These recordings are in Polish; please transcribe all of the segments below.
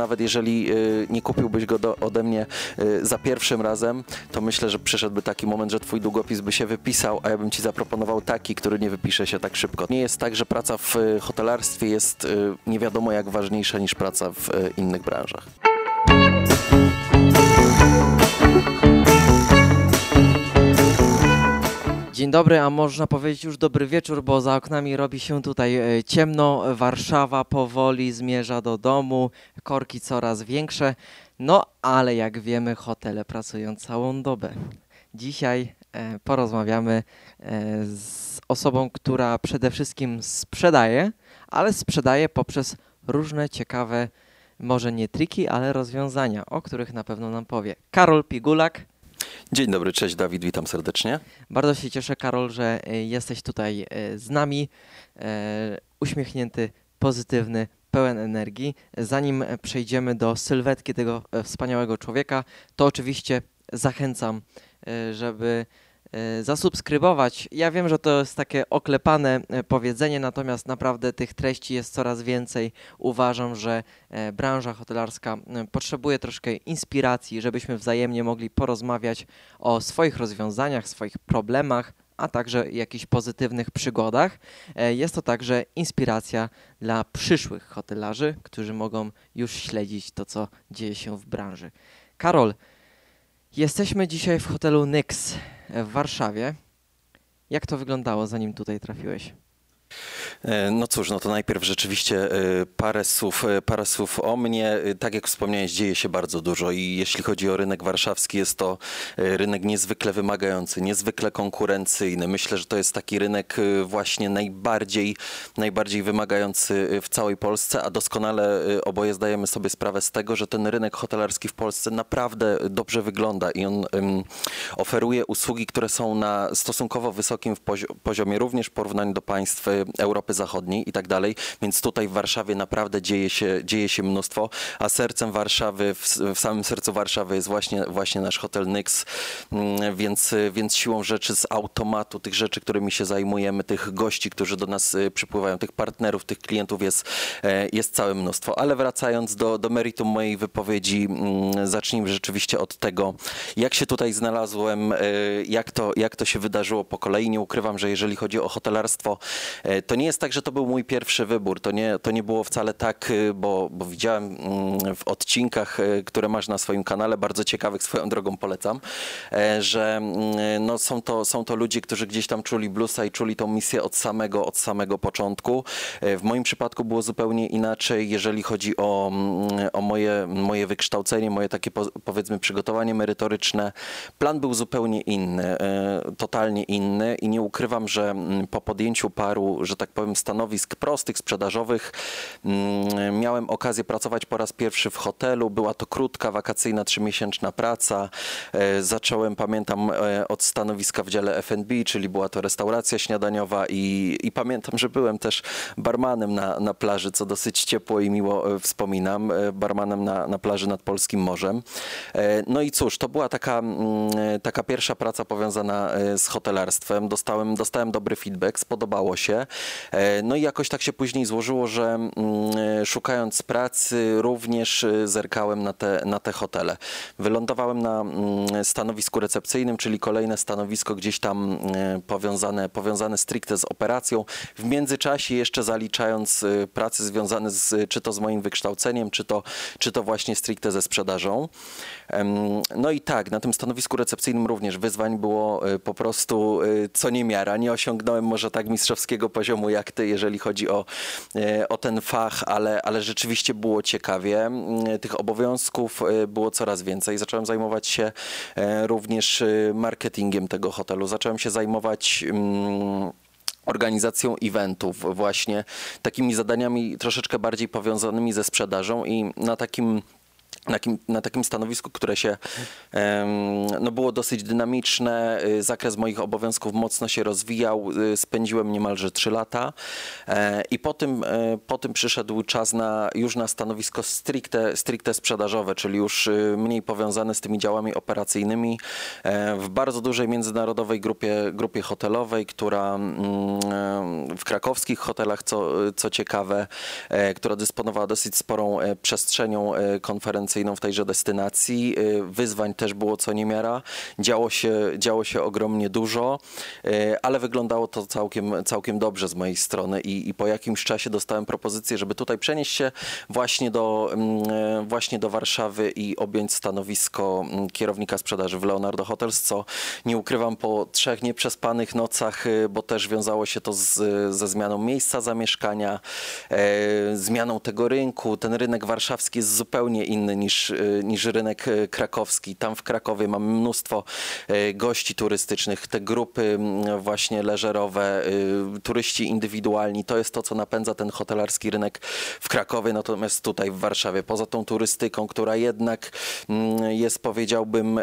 nawet jeżeli y, nie kupiłbyś go do, ode mnie y, za pierwszym razem, to myślę, że przyszedłby taki moment, że twój długopis by się wypisał, a ja bym ci zaproponował taki, który nie wypisze się tak szybko. Nie jest tak, że praca w y, hotelarstwie jest nie wiadomo jak ważniejsza niż praca w innych branżach. Dzień dobry, a można powiedzieć już dobry wieczór, bo za oknami robi się tutaj e, ciemno. Warszawa powoli zmierza do domu, korki coraz większe. No, ale jak wiemy, hotele pracują całą dobę. Dzisiaj e, porozmawiamy e, z osobą, która przede wszystkim sprzedaje, ale sprzedaje poprzez różne ciekawe, może nie triki, ale rozwiązania, o których na pewno nam powie. Karol Pigulak. Dzień dobry, cześć Dawid, witam serdecznie. Bardzo się cieszę, Karol, że e, jesteś tutaj e, z nami. E, Uśmiechnięty, pozytywny, pełen energii. Zanim przejdziemy do sylwetki tego wspaniałego człowieka, to oczywiście zachęcam, żeby zasubskrybować. Ja wiem, że to jest takie oklepane e, powiedzenie, natomiast naprawdę tych treści jest coraz więcej. Uważam, że e, branża hotelarska e, potrzebuje troszkę inspiracji, żebyśmy wzajemnie mogli porozmawiać o swoich rozwiązaniach, swoich problemach, a także jakichś pozytywnych przygodach. E, Jest to także inspiracja dla przyszłych hotelarzy, którzy mogą już śledzić to, co dzieje się w branży. Karol, jesteśmy dzisiaj w hotelu Nyx w Warszawie. Jak to wyglądało, zanim tutaj trafiłeś? E, No cóż, no to najpierw rzeczywiście e, parę słów, e, parę słów o mnie. Tak jak wspomniałeś, dzieje się bardzo dużo i jeśli chodzi o rynek warszawski, jest to rynek niezwykle wymagający, niezwykle konkurencyjny. Myślę, że to jest taki rynek właśnie najbardziej, najbardziej wymagający w całej Polsce, a doskonale oboje zdajemy sobie sprawę z tego, że ten rynek hotelarski w Polsce naprawdę dobrze wygląda i on em, oferuje usługi, które są na stosunkowo wysokim poziomie, również w porównaniu do państw e, Europy Zachodniej i tak dalej, więc tutaj w Warszawie naprawdę dzieje się, dzieje się mnóstwo, a sercem Warszawy, w, w samym sercu Warszawy jest właśnie, właśnie nasz hotel Nyx, Mm, więc, więc siłą rzeczy z automatu tych rzeczy, którymi się zajmujemy, tych gości, którzy do nas e, przypływają, tych partnerów, tych klientów jest, e, jest całe mnóstwo. Ale wracając do, do meritum mojej wypowiedzi, mm, zacznijmy rzeczywiście od tego, jak się tutaj znalazłem, e, jak to, jak to się wydarzyło po kolei. Nie ukrywam, że jeżeli chodzi o hotelarstwo, e, to nie jest tak, że to był mój pierwszy wybór. To nie, to nie było wcale tak, e, bo, bo widziałem mm, w odcinkach, e, które masz na swoim kanale, bardzo ciekawych swoją drogą polecam, e, że mm, no, są, to, są to ludzie, którzy gdzieś tam czuli bluesa i czuli tą misję od samego, od samego początku. E, W moim przypadku było zupełnie inaczej, jeżeli chodzi o, mm, o moje, moje wykształcenie, moje takie po, powiedzmy przygotowanie merytoryczne. Plan był zupełnie inny, e, totalnie inny i nie ukrywam, że po podjęciu paru, że tak powiem, stanowisk prostych, sprzedażowych, mm, miałem okazję pracować po raz pierwszy w hotelu. Była to krótka, wakacyjna, trzymiesięczna praca. E, Zacząłem, pamiętam, e, od stanowiska w dziale F&B, czyli była to restauracja śniadaniowa i, i pamiętam, że byłem też barmanem na, na plaży, co dosyć ciepło i miło e, wspominam, barmanem na, na plaży nad Polskim Morzem. No i cóż, to była taka, mm, taka pierwsza praca powiązana z hotelarstwem. Dostałem, dostałem dobry feedback, spodobało się. E, No i jakoś tak się później złożyło, że mm, e, szukając pracy również e, zerkałem na te, na te hotele. Wylądowałem na mm, stanowisku recepcyjnym, czyli kolejne stanowisko gdzieś tam powiązane, powiązane stricte z operacją. W międzyczasie jeszcze zaliczając prace związane z, czy to z moim wykształceniem, czy to, czy to właśnie stricte ze sprzedażą. No i tak, na tym stanowisku recepcyjnym również wyzwań było po prostu co niemiara. Nie osiągnąłem może tak mistrzowskiego poziomu jak jeżeli chodzi o, e, o ten fach, ale, ale rzeczywiście było ciekawie. Mm, Tych obowiązków e, było coraz więcej. Zacząłem zajmować się e, również e, marketingiem tego hotelu. Zacząłem się zajmować mm, organizacją eventów, właśnie takimi zadaniami troszeczkę bardziej powiązanymi ze sprzedażą i na takim na, takim, na takim stanowisku, które się no było dosyć dynamiczne. Y, Zakres moich obowiązków mocno się rozwijał. y, Spędziłem niemalże 3 lata e, i po tym, e, po tym przyszedł czas na, już na stanowisko stricte, stricte sprzedażowe, czyli już y, mniej powiązane z tymi działami operacyjnymi e, w bardzo dużej międzynarodowej grupie, grupie hotelowej, która mm, w krakowskich hotelach, co, co ciekawe, która dysponowała dosyć sporą przestrzenią e, w tejże destynacji. E, Wyzwań też było co niemiara. Działo się, działo się ogromnie dużo, e, ale wyglądało to całkiem, całkiem dobrze z mojej strony i, i po jakimś czasie dostałem propozycję, żeby tutaj przenieść się właśnie do, mm, e, właśnie do Warszawy i objąć stanowisko mm, kierownika sprzedaży w Leonardo Hotels, co nie ukrywam po trzech nieprzespanych nocach, e, bo też wiązało się to z, ze zmianą miejsca zamieszkania, e, zmianą tego rynku. Ten rynek warszawski jest zupełnie inny niż, e, niż rynek e, krakowski. Tam w Krakowie mamy mnóstwo e, gości turystycznych, te grupy mm, właśnie leżerowe, turyści indywidualni. To jest to, co napędza ten hotelarski rynek w Krakowie, natomiast tutaj w Warszawie, poza tą turystyką, która jednak mm, jest powiedziałbym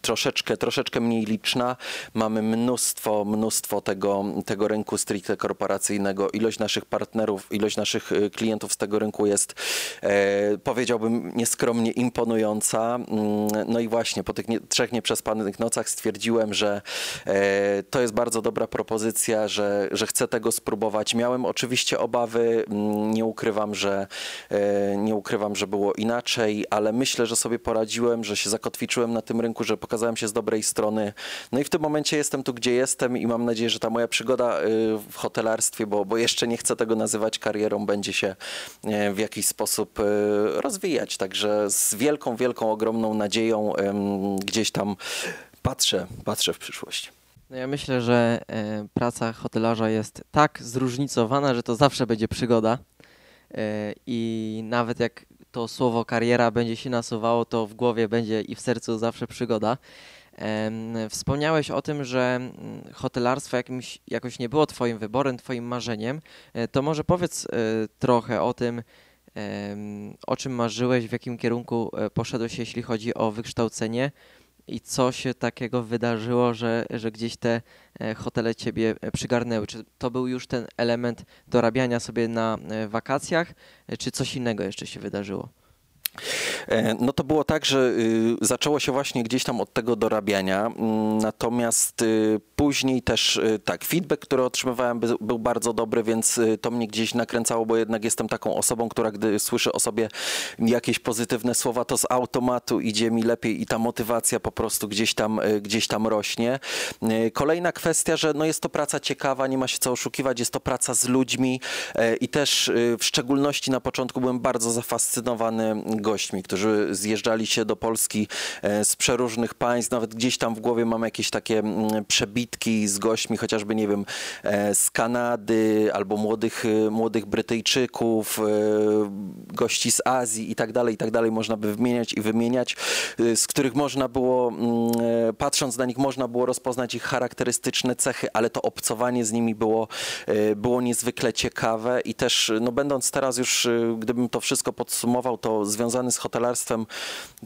troszeczkę, troszeczkę mniej liczna, mamy mnóstwo, mnóstwo tego, tego rynku stricte korporacyjnego. Ilość naszych partnerów, ilość naszych klientów z tego rynku jest e, powiedziałbym nieskromnie imponująca. Mm, No i właśnie po tych nie, trzech nieprzespanych nocach stwierdziłem, że e, to jest bardzo dobra propozycja, że, że chcę tego spróbować. Miałem oczywiście obawy, mm, nie ukrywam, że e, nie ukrywam, że było inaczej, ale myślę, że sobie poradziłem, że się zakotwiczyłem na tym rynku, że pokazałem się z dobrej strony. No i w tym momencie jestem tu, gdzie jestem i mam nadzieję, że ta moja przygoda y, w hotelarstwie, bo, bo jeszcze nie chcę tego nazywać karierą, będzie się e, w jakiś sposób e, rozwijać. Także z wielką, wielką, ogromną nadzieją gdzieś tam patrzę, patrzę w przyszłość. No ja myślę, że e, praca hotelarza jest tak zróżnicowana, że to zawsze będzie przygoda. E, I nawet jak to słowo kariera będzie się nasuwało, to w głowie będzie i w sercu zawsze przygoda. Wspomniałeś o tym, że mm, hotelarstwo jakimś, jakoś nie było Twoim wyborem, Twoim marzeniem. E, To może powiedz trochę o tym, o czym marzyłeś, w jakim kierunku e, poszedłeś, jeśli chodzi o wykształcenie i co się takiego wydarzyło, że, że gdzieś te e, hotele Ciebie e, przygarnęły. Czy to był już ten element dorabiania sobie na wakacjach, czy coś innego jeszcze się wydarzyło? E, No to było tak, że y, zaczęło się właśnie gdzieś tam od tego dorabiania, mm, natomiast y, później też y, tak, feedback, który otrzymywałem by- był bardzo dobry, więc to mnie gdzieś nakręcało, bo jednak jestem taką osobą, która gdy słyszy o sobie jakieś pozytywne słowa, to z automatu idzie mi lepiej i ta motywacja po prostu gdzieś tam, gdzieś tam rośnie. Kolejna kwestia, że no jest to praca ciekawa, nie ma się co oszukiwać, jest to praca z ludźmi e, i też w szczególności na początku byłem bardzo zafascynowany gośćmi, którzy zjeżdżali się do Polski e, z przeróżnych państw. Nawet gdzieś tam w głowie mam jakieś takie mm, przebitki z gośćmi, chociażby, nie wiem, e, z Kanady albo młodych, y, młodych Brytyjczyków, e, gości z Azji i tak dalej, i tak dalej. Można by wymieniać i wymieniać, z których można było, mm, e, patrząc na nich, można było rozpoznać ich charakterystyczne cechy, ale to obcowanie z nimi było, e, było niezwykle ciekawe i też, no będąc teraz już, gdybym to wszystko podsumował, to związany z hotelarstwem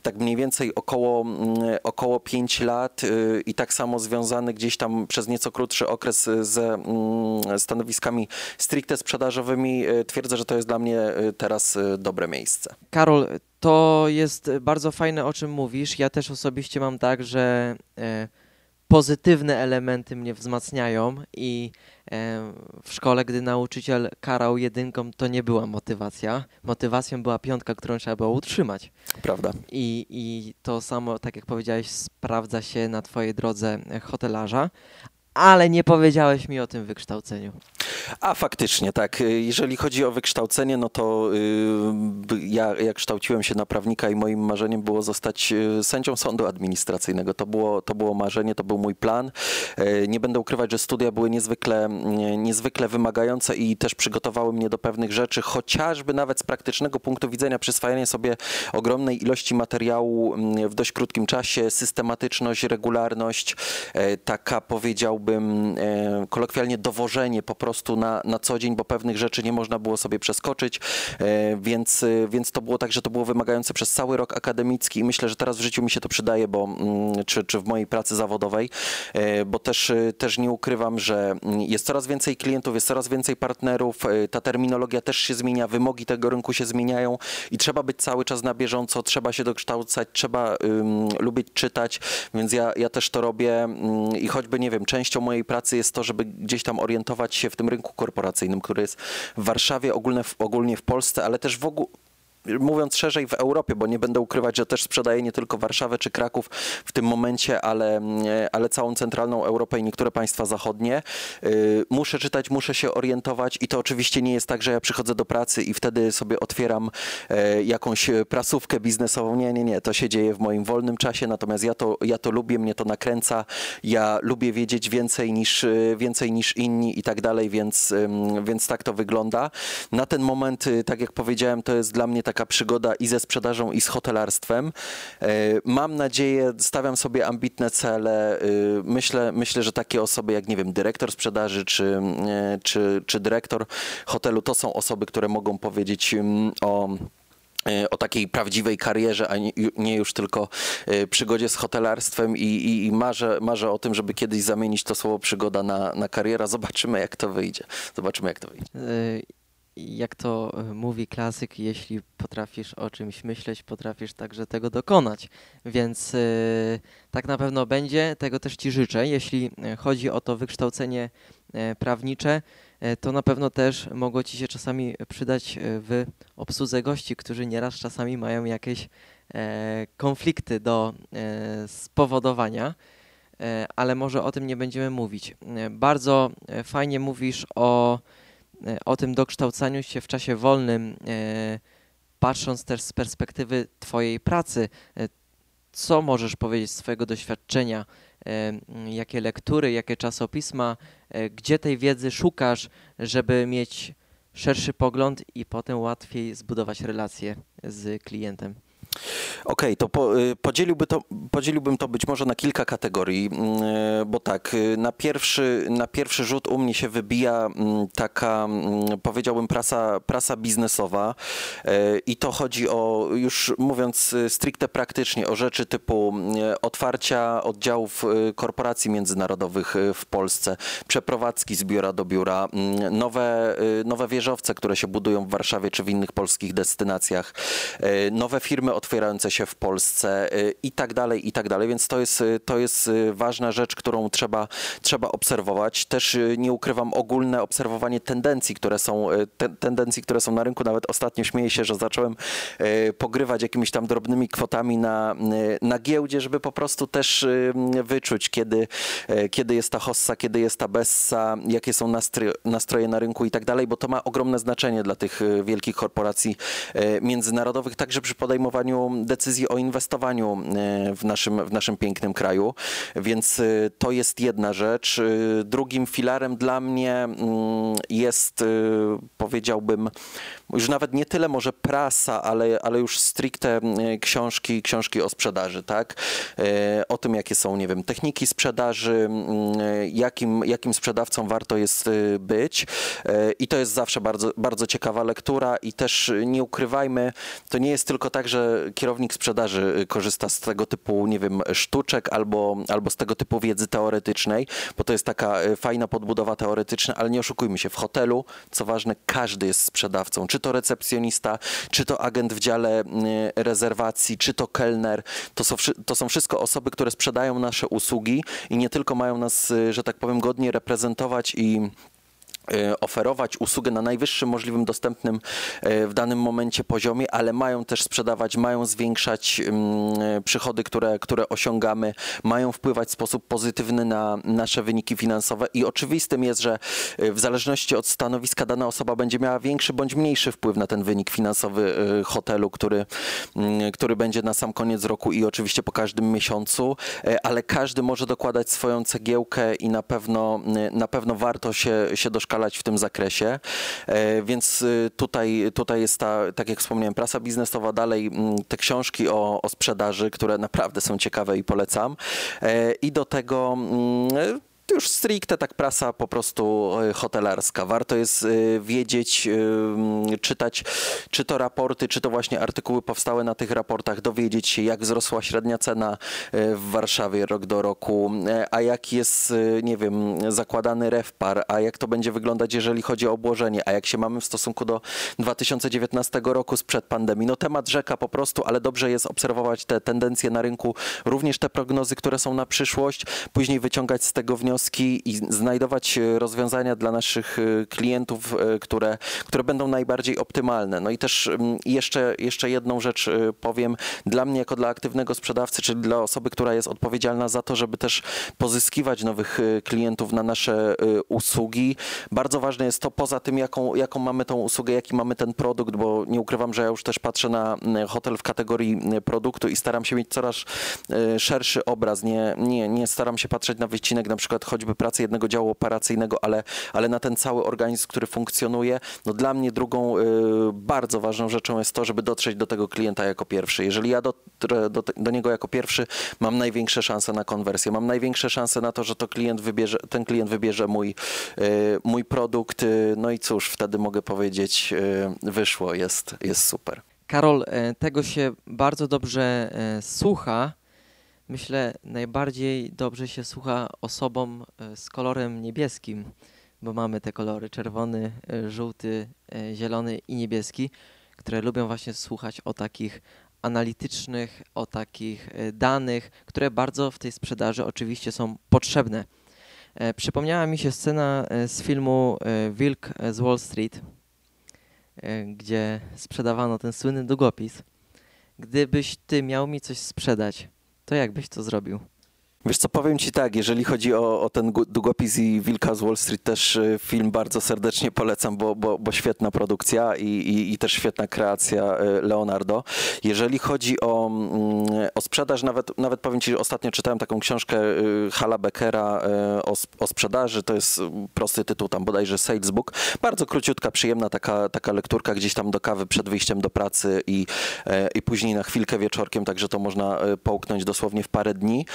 tak mniej więcej około, mm, około 5 lat y, i tak samo związany gdzieś tam przez nieco krótszy okres y, ze mm, stanowiskami stricte sprzedażowymi, y, twierdzę, że to jest dla mnie y, teraz y, dobre miejsce. Karol, to jest bardzo fajne, o czym mówisz. Ja też osobiście mam tak, że e, pozytywne elementy mnie wzmacniają i e, w szkole, gdy nauczyciel karał jedynką, to nie była motywacja. Motywacją była piątka, którą trzeba było utrzymać. Prawda? I, I to samo, tak jak powiedziałeś, sprawdza się na Twojej drodze hotelarza, ale nie powiedziałeś mi o tym wykształceniu. A faktycznie, tak. Jeżeli chodzi o wykształcenie, no to y, ja, ja kształciłem się na prawnika i moim marzeniem było zostać y, sędzią sądu administracyjnego. To było, to było marzenie, to był mój plan. E, Nie będę ukrywać, że studia były niezwykle, nie- niezwykle wymagające i też przygotowały mnie do pewnych rzeczy, chociażby nawet z praktycznego punktu widzenia przyswajanie sobie ogromnej ilości materiału mm, w dość krótkim czasie, systematyczność, regularność, e, taka powiedziałbym e, kolokwialnie dowożenie po prostu prostu na, na co dzień, bo pewnych rzeczy nie można było sobie przeskoczyć, e, więc, e, więc to było tak, że to było wymagające przez cały rok akademicki i myślę, że teraz w życiu mi się to przydaje, bo mm, czy, czy w mojej pracy zawodowej, e, bo też, też nie ukrywam, że mm, jest coraz więcej klientów, jest coraz więcej partnerów, ta terminologia też się zmienia, wymogi tego rynku się zmieniają i trzeba być cały czas na bieżąco, trzeba się dokształcać, trzeba ym, lubić czytać, więc ja, ja też to robię ym, i choćby, nie wiem, częścią mojej pracy jest to, żeby gdzieś tam orientować się w tym rynku korporacyjnym, który jest w Warszawie, ogólnie w Polsce, ale też w ogóle mówiąc szerzej w Europie, bo nie będę ukrywać, że też sprzedaję nie tylko Warszawę czy Kraków w tym momencie, ale, ale całą centralną Europę i niektóre państwa zachodnie. Y, Muszę czytać, muszę się orientować i to oczywiście nie jest tak, że ja przychodzę do pracy i wtedy sobie otwieram e, jakąś prasówkę biznesową. Nie, nie, nie, to się dzieje w moim wolnym czasie, natomiast ja to, ja to lubię, mnie to nakręca, ja lubię wiedzieć więcej niż, więcej niż inni i tak dalej, więc, więc tak to wygląda. Na ten moment, tak jak powiedziałem, to jest dla mnie taka przygoda i ze sprzedażą, i z hotelarstwem. E, Mam nadzieję, stawiam sobie ambitne cele. y, Myślę, myślę, że takie osoby jak, nie wiem, dyrektor sprzedaży czy, e, czy, czy dyrektor hotelu to są osoby, które mogą powiedzieć ym, o e, o takiej prawdziwej karierze, a nie, już tylko e, przygodzie z hotelarstwem i, i, i marzę, marzę o tym, żeby kiedyś zamienić to słowo przygoda na, na kariera. Zobaczymy, jak to wyjdzie. Zobaczymy, jak to wyjdzie. Jak to y, mówi klasyk, jeśli potrafisz o czymś myśleć, potrafisz także tego dokonać. Więc y, tak na pewno będzie, tego też Ci życzę. Jeśli y, chodzi o to wykształcenie prawnicze, to na pewno też mogło Ci się czasami przydać w obsłudze gości, którzy nieraz czasami mają jakieś e, konflikty do e, spowodowania. E, ale może o tym nie będziemy mówić. E, Bardzo e, fajnie mówisz o, e, o tym dokształcaniu się w czasie wolnym, e, patrząc też z perspektywy Twojej pracy. E, Co możesz powiedzieć z Twojego doświadczenia? E, Jakie lektury, jakie czasopisma, e, gdzie tej wiedzy szukasz, żeby mieć szerszy pogląd i potem łatwiej zbudować relacje z klientem? Okej, to po, y, podzieliłby to, podzieliłbym to być może na kilka kategorii, mm, y, bo tak, y, na pierwszy, na pierwszy rzut u mnie się wybija mm, taka, mm, powiedziałbym, prasa, prasa biznesowa y, i to chodzi o, już mówiąc y, stricte praktycznie, o rzeczy typu y, otwarcia oddziałów korporacji międzynarodowych w Polsce, przeprowadzki z biura do biura, nowe, nowe wieżowce, które się budują w Warszawie czy w innych polskich destynacjach, nowe firmy otwierające się w Polsce y, i tak dalej, i tak dalej, więc to jest, y, to jest y, ważna rzecz, którą trzeba, trzeba obserwować. Też nie ukrywam ogólne obserwowanie tendencji, które są, te, tendencji, które są na rynku. Nawet ostatnio śmieję się, że zacząłem pogrywać jakimiś tam drobnymi kwotami na, na giełdzie, żeby po prostu też wyczuć, kiedy, kiedy jest ta hossa, kiedy jest ta bessa, jakie są nastroje, na rynku i tak dalej, bo to ma ogromne znaczenie dla tych wielkich korporacji międzynarodowych, także przy podejmowaniu decyzji o inwestowaniu y, w naszym, w naszym pięknym kraju. Więc y, to jest jedna rzecz. Y, Drugim filarem dla mnie mm, jest, powiedziałbym, już nawet nie tyle może prasa, ale, ale już stricte książki, książki o sprzedaży, tak? O tym, jakie są, nie wiem, techniki sprzedaży, jakim, jakim sprzedawcą warto jest być. I to jest zawsze bardzo, bardzo ciekawa lektura i też nie ukrywajmy, to nie jest tylko tak, że kierownik sprzedaży y, korzysta z tego typu, nie wiem, sztuczek albo, albo z tego typu wiedzy teoretycznej, bo to jest taka y, fajna podbudowa teoretyczna, ale nie oszukujmy się, w hotelu, co ważne, każdy jest sprzedawcą, czy to recepcjonista, czy to agent w dziale y, rezerwacji, czy to kelner, to są, to są wszystko osoby, które sprzedają nasze usługi i nie tylko mają nas, że tak powiem, godnie reprezentować i oferować usługę na najwyższym możliwym dostępnym y, w danym momencie poziomie, ale mają też sprzedawać, mają zwiększać ym, y, przychody, które, które osiągamy, mają wpływać w sposób pozytywny na nasze wyniki finansowe i oczywistym jest, że y, w zależności od stanowiska dana osoba będzie miała większy bądź mniejszy wpływ na ten wynik finansowy y, hotelu, który, y, który będzie na sam koniec roku i oczywiście po każdym miesiącu, y, ale każdy może dokładać swoją cegiełkę i na pewno, y, na pewno warto się, się doszkalać w tym zakresie. E, Więc y, tutaj, tutaj jest ta, tak jak wspomniałem, prasa biznesowa, dalej mm, te książki o, o sprzedaży, które naprawdę są ciekawe i polecam. E, I do tego już stricte tak prasa po prostu e, hotelarska. Warto jest e, wiedzieć, e, czytać, czy to raporty, czy to właśnie artykuły powstałe na tych raportach, dowiedzieć się, jak wzrosła średnia cena w Warszawie rok do roku, a jak jest, nie wiem, zakładany refpar, a jak to będzie wyglądać, jeżeli chodzi o obłożenie, a jak się mamy w stosunku do 2019 roku sprzed pandemii. No temat rzeka po prostu, ale dobrze jest obserwować te tendencje na rynku, również te prognozy, które są na przyszłość, później wyciągać z tego wnioski, wnioski i znajdować e, rozwiązania dla naszych e, klientów, e, które, które będą najbardziej optymalne. No i też mm, jeszcze, jeszcze jedną rzecz powiem. Dla mnie, jako dla aktywnego sprzedawcy, czyli dla osoby, która jest odpowiedzialna za to, żeby też pozyskiwać nowych klientów na nasze usługi, bardzo ważne jest to, poza tym, jaką, jaką mamy tą usługę, jaki mamy ten produkt, bo nie ukrywam, że ja już też patrzę na hotel w kategorii produktu i staram się mieć coraz szerszy obraz. Nie, nie, nie staram się patrzeć na wycinek na przykład choćby pracy jednego działu operacyjnego, ale, ale na ten cały organizm, który funkcjonuje. No dla mnie drugą y, bardzo ważną rzeczą jest to, żeby dotrzeć do tego klienta jako pierwszy. Jeżeli ja dotrę do, do niego jako pierwszy, mam największe szanse na konwersję, mam największe szanse na to, że to klient wybierze, ten klient wybierze mój, y, mój produkt. Y, no i cóż, wtedy mogę powiedzieć, y, wyszło, jest, jest super. Karol, e, tego się bardzo dobrze e, słucha myślę, najbardziej dobrze się słucha osobom e, z kolorem niebieskim, bo mamy te kolory czerwony, e, żółty, e, zielony i niebieski, które lubią właśnie słuchać o takich analitycznych, o takich danych, które bardzo w tej sprzedaży oczywiście są potrzebne. Przypomniała mi się scena z filmu Wilk z Wall Street, gdzie sprzedawano ten słynny długopis. Gdybyś ty miał mi coś sprzedać, to jak byś to zrobił? Wiesz co, powiem ci tak, jeżeli chodzi o, o, ten długopis i Wilka z Wall Street, też y, film bardzo serdecznie polecam, bo, bo, bo świetna produkcja i, i, i, też świetna kreacja y, Leonardo. Jeżeli chodzi o, mm, o sprzedaż, nawet, nawet powiem ci, ostatnio czytałem taką książkę y, Hala Beckera o, o sprzedaży, to jest prosty tytuł tam bodajże Salesbook. Bardzo króciutka, przyjemna taka, taka lekturka gdzieś tam do kawy przed wyjściem do pracy i, i później na chwilkę wieczorkiem, także to można połknąć dosłownie w parę dni.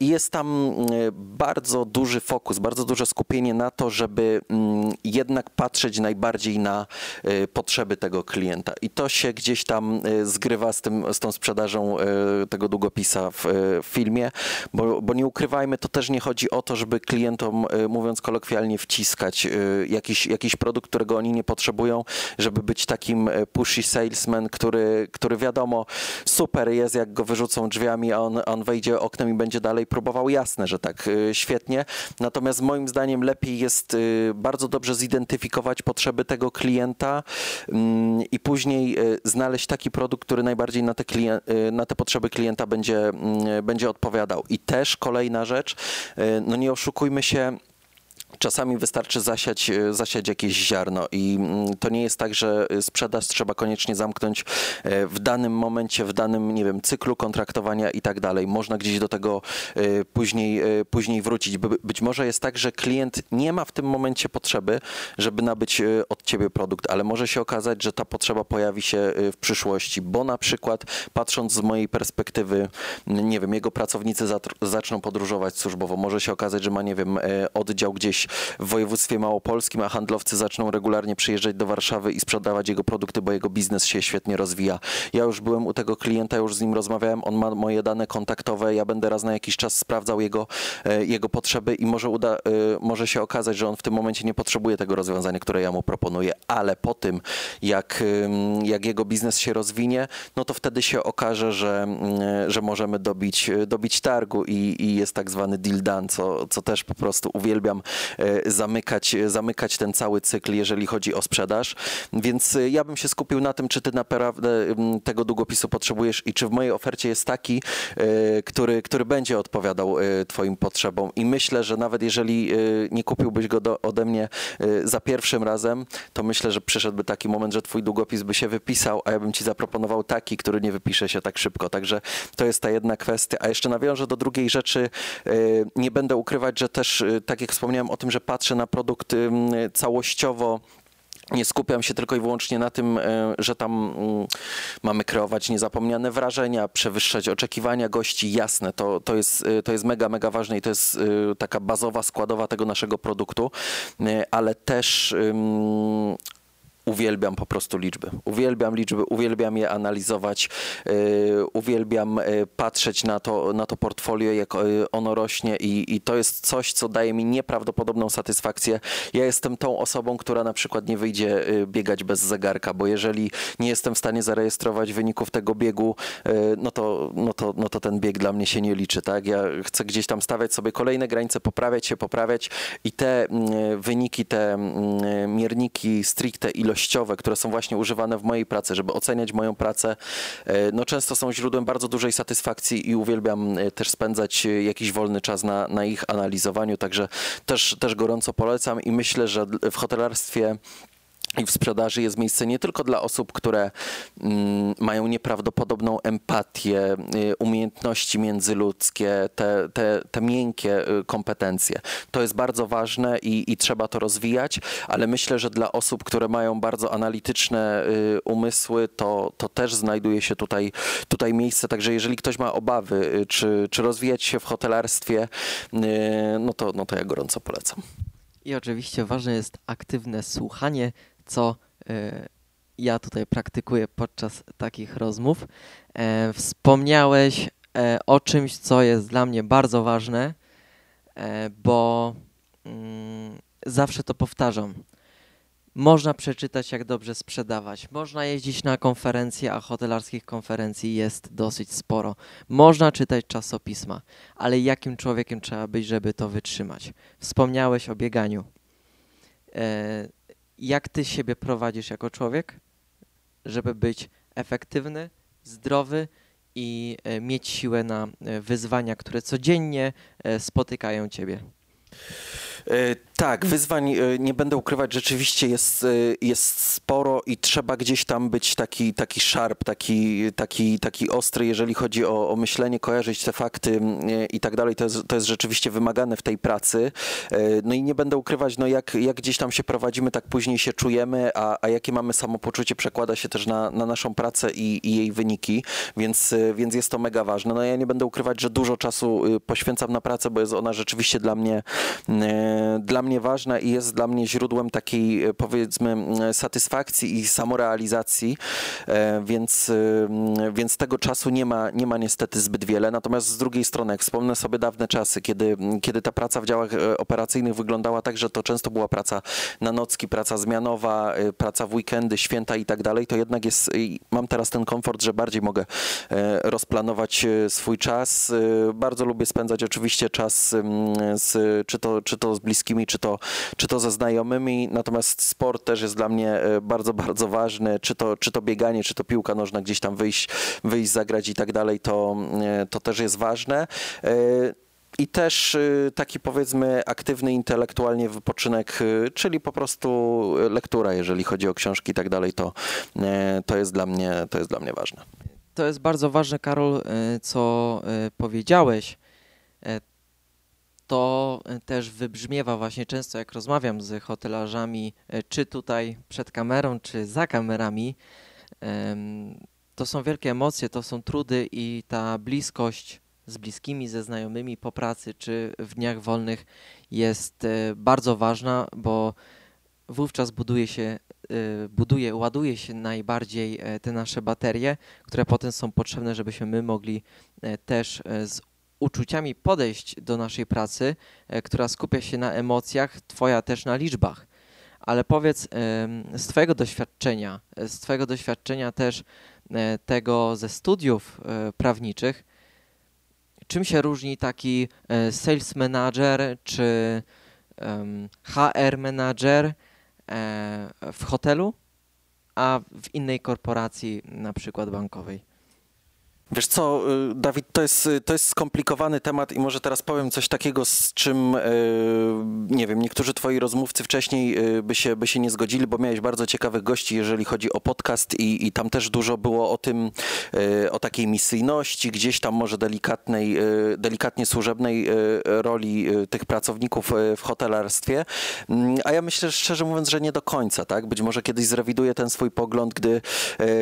I jest tam mm, bardzo duży fokus, bardzo duże skupienie na to, żeby mm, jednak patrzeć najbardziej na y, potrzeby tego klienta. I to się gdzieś tam y, zgrywa z, tym, z tą sprzedażą y, tego długopisa w, filmie, bo, bo nie ukrywajmy, to też nie chodzi o to, żeby klientom, mówiąc kolokwialnie, wciskać jakiś, jakiś produkt, którego oni nie potrzebują, żeby być takim pushy salesman, który, który wiadomo, super jest, jak go wyrzucą drzwiami, a on, on wejdzie oknem i będzie dalej próbował, jasne, że tak, y, świetnie. Natomiast moim zdaniem lepiej jest y, bardzo dobrze zidentyfikować potrzeby tego klienta mm, i później y, znaleźć taki produkt, który najbardziej na te, na te potrzeby klienta będzie, mm, będzie odpowiadał. I też kolejna rzecz, no nie oszukujmy się, Czasami wystarczy zasiać, e, zasiać jakieś ziarno i mm, to nie jest tak, że sprzedaż trzeba koniecznie zamknąć e, w danym momencie, w danym, nie wiem, cyklu kontraktowania i tak dalej. Można gdzieś do tego e, później, później wrócić. Być może jest tak, że klient nie ma w tym momencie potrzeby, żeby nabyć od ciebie produkt, ale może się okazać, że ta potrzeba pojawi się w przyszłości, bo na przykład patrząc z mojej perspektywy, nie wiem, jego pracownicy zaczną podróżować służbowo. Może się okazać, że ma, nie wiem, oddział gdzieś w województwie małopolskim, a handlowcy zaczną regularnie przyjeżdżać do Warszawy i sprzedawać jego produkty, bo jego biznes się świetnie rozwija. Ja już byłem u tego klienta, już z nim rozmawiałem, on ma moje dane kontaktowe, ja będę raz na jakiś czas sprawdzał jego, e, jego potrzeby i może, uda, e, może się okazać, że on w tym momencie nie potrzebuje tego rozwiązania, które ja mu proponuję, ale po tym, jak, jak jego biznes się rozwinie, no to wtedy się okaże, że, że możemy dobić, dobić targu i, i jest tak zwany deal done, co, co też po prostu uwielbiam. E, zamykać, zamykać ten cały cykl, jeżeli chodzi o sprzedaż. Więc e, ja bym się skupił na tym, czy ty naprawdę tego długopisu potrzebujesz i czy w mojej ofercie jest taki, e, który, który będzie odpowiadał twoim potrzebom. I myślę, że nawet jeżeli nie kupiłbyś go do, ode mnie za pierwszym razem, to myślę, że przyszedłby taki moment, że twój długopis by się wypisał, a ja bym ci zaproponował taki, który nie wypisze się tak szybko. Także to jest ta jedna kwestia. A jeszcze nawiążę do drugiej rzeczy. Nie będę ukrywać, że też, tak jak wspomniałem tym, że patrzę na produkt całościowo nie skupiam się tylko i wyłącznie na tym, e, że tam mm, mamy kreować niezapomniane wrażenia, przewyższać oczekiwania gości. Jasne, to, to, jest, e, to jest mega, mega ważne i to jest e, taka bazowa składowa tego naszego produktu, ale też uwielbiam po prostu liczby. Uwielbiam liczby, uwielbiam je analizować, yy, uwielbiam yy, patrzeć na to, na to portfolio, jak yy, ono rośnie i, i to jest coś, co daje mi nieprawdopodobną satysfakcję. Ja jestem tą osobą, która na przykład nie wyjdzie biegać bez zegarka, bo jeżeli nie jestem w stanie zarejestrować wyników tego biegu, yy, no, to, no, to, no to ten bieg dla mnie się nie liczy. Tak? Ja chcę gdzieś tam stawiać sobie kolejne granice, poprawiać się, poprawiać i te yy, wyniki, te yy, mierniki stricte ilościowe, które są właśnie używane w mojej pracy, żeby oceniać moją pracę, e, no często są źródłem bardzo dużej satysfakcji i uwielbiam e, też spędzać e, jakiś wolny czas na, na ich analizowaniu, także też, też gorąco polecam i myślę, że w hotelarstwie i w sprzedaży jest miejsce nie tylko dla osób, które mm, mają nieprawdopodobną empatię, y, umiejętności międzyludzkie, te, te, te miękkie y, kompetencje. To jest bardzo ważne i, i trzeba to rozwijać, ale myślę, że dla osób, które mają bardzo analityczne y, umysły, to, to też znajduje się tutaj, tutaj miejsce. Także jeżeli ktoś ma obawy, y, czy, czy rozwijać się w hotelarstwie, y, no, to, no to ja gorąco polecam. I oczywiście ważne jest aktywne słuchanie, co e, ja tutaj praktykuję podczas takich rozmów. E, wspomniałeś e, o czymś, co jest dla mnie bardzo ważne, bo mm, zawsze to powtarzam. Można przeczytać, jak dobrze sprzedawać. Można jeździć na konferencje, a hotelarskich konferencji jest dosyć sporo. Można czytać czasopisma, ale jakim człowiekiem trzeba być, żeby to wytrzymać? Wspomniałeś o bieganiu jak ty siebie prowadzisz jako człowiek, żeby być efektywny, zdrowy i e, mieć siłę na e, wyzwania, które codziennie e, spotykają ciebie. E, tak, wyzwań e, nie będę ukrywać, rzeczywiście jest, e, jest sporo i trzeba gdzieś tam być taki, taki sharp, taki, taki, taki ostry, jeżeli chodzi o, o myślenie, kojarzyć te fakty i tak dalej. To jest, to jest rzeczywiście wymagane w tej pracy. No i nie będę ukrywać, no jak, jak gdzieś tam się prowadzimy, tak później się czujemy, a, a jakie mamy samopoczucie przekłada się też na, na naszą pracę i, i jej wyniki, więc, więc jest to mega ważne. No ja nie będę ukrywać, że dużo czasu poświęcam na pracę, bo jest ona rzeczywiście dla mnie dla mnie ważna i jest dla mnie źródłem takiej e, powiedzmy satysfakcji i samorealizacji, e, więc, więc tego czasu nie ma, nie ma niestety zbyt wiele. Natomiast z drugiej strony, jak wspomnę sobie dawne czasy, kiedy, kiedy ta praca w działach e, operacyjnych wyglądała tak, że to często była praca na nocki, praca zmianowa, praca w weekendy, święta i tak dalej, to jednak jest, mam teraz ten komfort, że bardziej mogę rozplanować swój czas. Bardzo lubię spędzać oczywiście czas z, czy to, czy to z bliskimi, czy to, czy to ze znajomymi. Natomiast sport też jest dla mnie e, bardzo, bardzo ważny. Czy to, czy to bieganie, czy to piłka nożna, gdzieś tam wyjść, wyjść zagrać i tak dalej, to, e, to też jest ważne. E, I też taki powiedzmy aktywny intelektualnie wypoczynek, czyli po prostu lektura, jeżeli chodzi o książki i tak dalej, to, to, jest dla mnie, to jest dla mnie ważne. To jest bardzo ważne, Karol, co powiedziałeś to e, też wybrzmiewa właśnie często, jak rozmawiam z hotelarzami, e, czy tutaj przed kamerą, czy za kamerami. To są wielkie emocje, to są trudy i ta bliskość z bliskimi, ze znajomymi po pracy, czy w dniach wolnych jest e, bardzo ważna, bo wówczas buduje się, buduje, ładuje się najbardziej te nasze baterie, które potem są potrzebne, żebyśmy my mogli też z uczuciami podejść do naszej pracy, e, która skupia się na emocjach, twoja też na liczbach. Ale powiedz z twojego doświadczenia, e, z twojego doświadczenia też e, tego ze studiów prawniczych, czym się różni taki sales manager czy HR manager w hotelu, a w innej korporacji, na przykład bankowej? Wiesz co, y, Dawid, to jest, to jest skomplikowany temat i może teraz powiem coś takiego, z czym, y, nie wiem, niektórzy twoi rozmówcy wcześniej y, by się, by się nie zgodzili, bo miałeś bardzo ciekawych gości, jeżeli chodzi o podcast i, i tam też dużo było o tym, o takiej misyjności, gdzieś tam może delikatnej, delikatnie służebnej roli tych pracowników w hotelarstwie, mm, a ja myślę szczerze mówiąc, że nie do końca, tak? Być może kiedyś zrewiduję ten swój pogląd, gdy,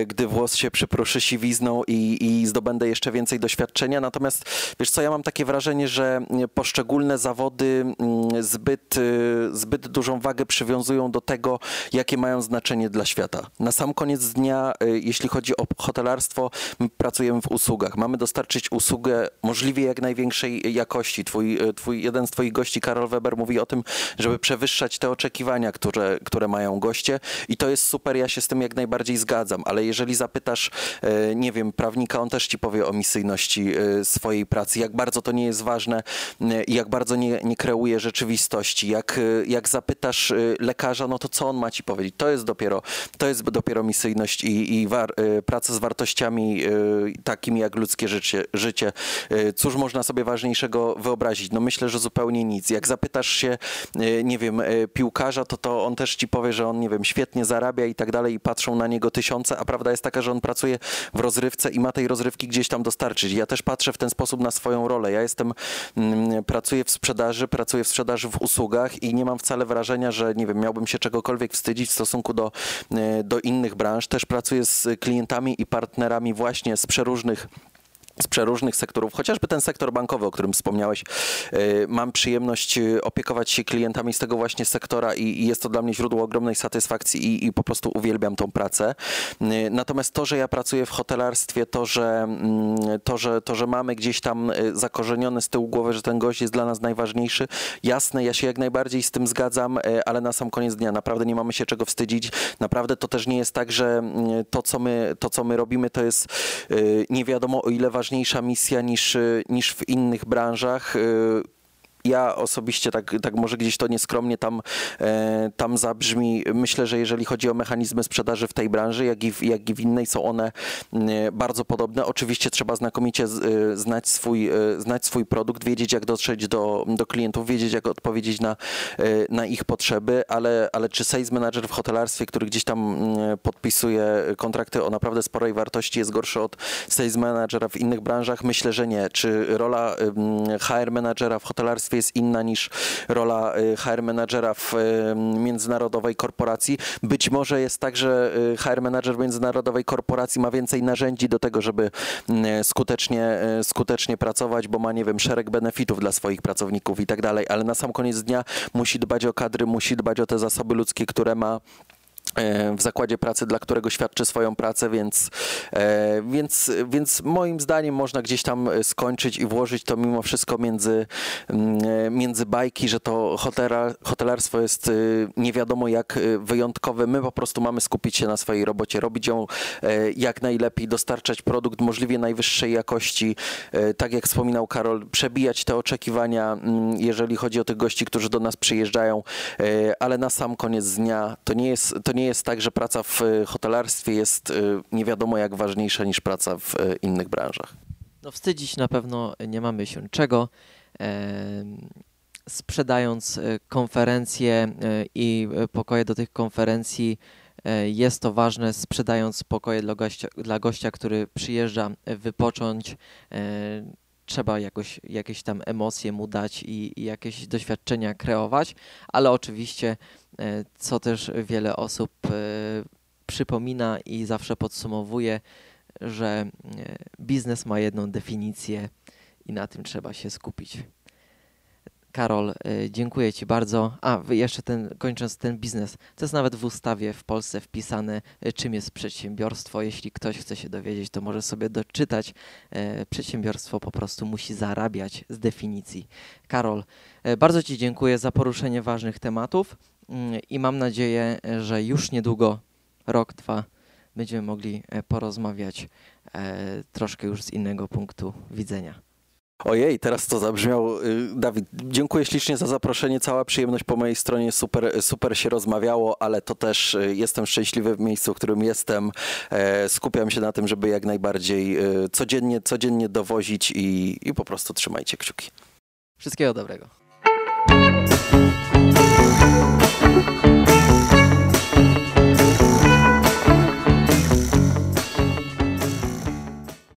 gdy włos się przypruszy siwizną i, i zdobędę jeszcze więcej doświadczenia. Natomiast wiesz co, ja mam takie wrażenie, że poszczególne zawody mm, zbyt, y, zbyt dużą wagę przywiązują do tego, jakie mają znaczenie dla świata. Na sam koniec dnia, y, jeśli chodzi o hotelarstwo, my pracujemy w usługach. Mamy dostarczyć usługę możliwie jak największej jakości. Twój, y, twój, jeden z twoich gości, Karol Weber, mówi o tym, żeby przewyższać te oczekiwania, które, które mają goście i to jest super, ja się z tym jak najbardziej zgadzam, ale jeżeli zapytasz, nie wiem, prawnika, on też ci powie o misyjności y, swojej pracy, jak bardzo to nie jest ważne y, i jak bardzo nie, nie kreuje rzeczywistości. Jak, y, jak zapytasz lekarza, no to co on ma ci powiedzieć? To jest dopiero, to jest dopiero misyjność i, i war, praca z wartościami takimi jak ludzkie życie, życie. Cóż można sobie ważniejszego wyobrazić? No myślę, że zupełnie nic. Jak zapytasz się, nie wiem, piłkarza, to, to on też ci powie, że on, nie wiem, świetnie zarabia i tak dalej i patrzą na niego tysiące, a prawda jest taka, że on pracuje w rozrywce i ma tej rozrywki rozrywki gdzieś tam dostarczyć. Ja też patrzę w ten sposób na swoją rolę. Ja jestem, mm, pracuję w sprzedaży, pracuję w sprzedaży w usługach i nie mam wcale wrażenia, że nie wiem, miałbym się czegokolwiek wstydzić w stosunku do, e, do innych branż. Też pracuję z klientami i partnerami właśnie z przeróżnych z przeróżnych sektorów, chociażby ten sektor bankowy, o którym wspomniałeś. E, mam przyjemność e, opiekować się klientami z tego właśnie sektora i jest to dla mnie źródło ogromnej satysfakcji i, po prostu uwielbiam tą pracę. E, natomiast to, że ja pracuję w hotelarstwie, to że, mm, to, że, to, że mamy gdzieś tam zakorzenione z tyłu głowy, że ten gość jest dla nas najważniejszy, jasne, ja się jak najbardziej z tym zgadzam, ale na sam koniec dnia naprawdę nie mamy się czego wstydzić. Naprawdę to też nie jest tak, że mm, to, co my, to, co my robimy, to jest nie wiadomo o ile ważniejsze ważniejsza misja niż, niż w innych branżach. Ja osobiście tak, tak może gdzieś to nieskromnie tam, e, tam zabrzmi. Myślę, że jeżeli chodzi o mechanizmy sprzedaży w tej branży, jak i w, jak i w innej, są one bardzo podobne. Oczywiście trzeba znakomicie e, znać swój, e, znać swój produkt, wiedzieć jak dotrzeć do, do klientów, wiedzieć jak odpowiedzieć na, na ich potrzeby, ale, ale czy sales manager w hotelarstwie, który gdzieś tam podpisuje kontrakty o naprawdę sporej wartości jest gorszy od sales managera w innych branżach? Myślę, że nie. Czy rola HR managera w hotelarstwie jest inna niż rola y, HR menadżera w y, międzynarodowej korporacji. Być może jest tak, że y, HR menadżer międzynarodowej korporacji ma więcej narzędzi do tego, żeby skutecznie, skutecznie pracować, bo ma, nie wiem, szereg benefitów dla swoich pracowników i tak dalej, ale na sam koniec dnia musi dbać o kadry, musi dbać o te zasoby ludzkie, które ma w zakładzie pracy, dla którego świadczy swoją pracę, więc, e, więc, więc moim zdaniem można gdzieś tam skończyć i włożyć to mimo wszystko między, mm, między bajki, że to hotela, hotelarstwo jest nie wiadomo jak wyjątkowe. My po prostu mamy skupić się na swojej robocie, robić ją e, jak najlepiej, dostarczać produkt możliwie najwyższej jakości. Tak jak wspominał Karol, przebijać te oczekiwania, mm, jeżeli chodzi o tych gości, którzy do nas przyjeżdżają, ale na sam koniec dnia to nie jest, to nie jest tak, że praca w e, hotelarstwie jest e, nie wiadomo jak ważniejsza niż praca w e, innych branżach. No wstydzić na pewno nie mamy się czego. Sprzedając konferencje i pokoje do tych konferencji, jest to ważne, sprzedając pokoje dla gościa, dla gościa który przyjeżdża wypocząć trzeba jakoś, jakieś tam emocje mu dać i, i, jakieś doświadczenia kreować, ale oczywiście, co też wiele osób e, przypomina i zawsze podsumowuje, że e, biznes ma jedną definicję i na tym trzeba się skupić. Karol, dziękuję Ci bardzo. A, jeszcze ten, kończąc ten biznes, to jest nawet w ustawie w Polsce wpisane, czym jest przedsiębiorstwo. Jeśli ktoś chce się dowiedzieć, to może sobie doczytać. Przedsiębiorstwo po prostu musi zarabiać z definicji. Karol, bardzo Ci dziękuję za poruszenie ważnych tematów i mam nadzieję, że już niedługo, rok, dwa, będziemy mogli porozmawiać troszkę już z innego punktu widzenia. Ojej, teraz to zabrzmiało. Y, Dawid, dziękuję ślicznie za zaproszenie. Cała przyjemność po mojej stronie. Super, super się rozmawiało, ale to też jestem szczęśliwy w miejscu, w którym jestem. E, Skupiam się na tym, żeby jak najbardziej codziennie, codziennie dowozić i, i po prostu trzymajcie kciuki. Wszystkiego dobrego. Thank you.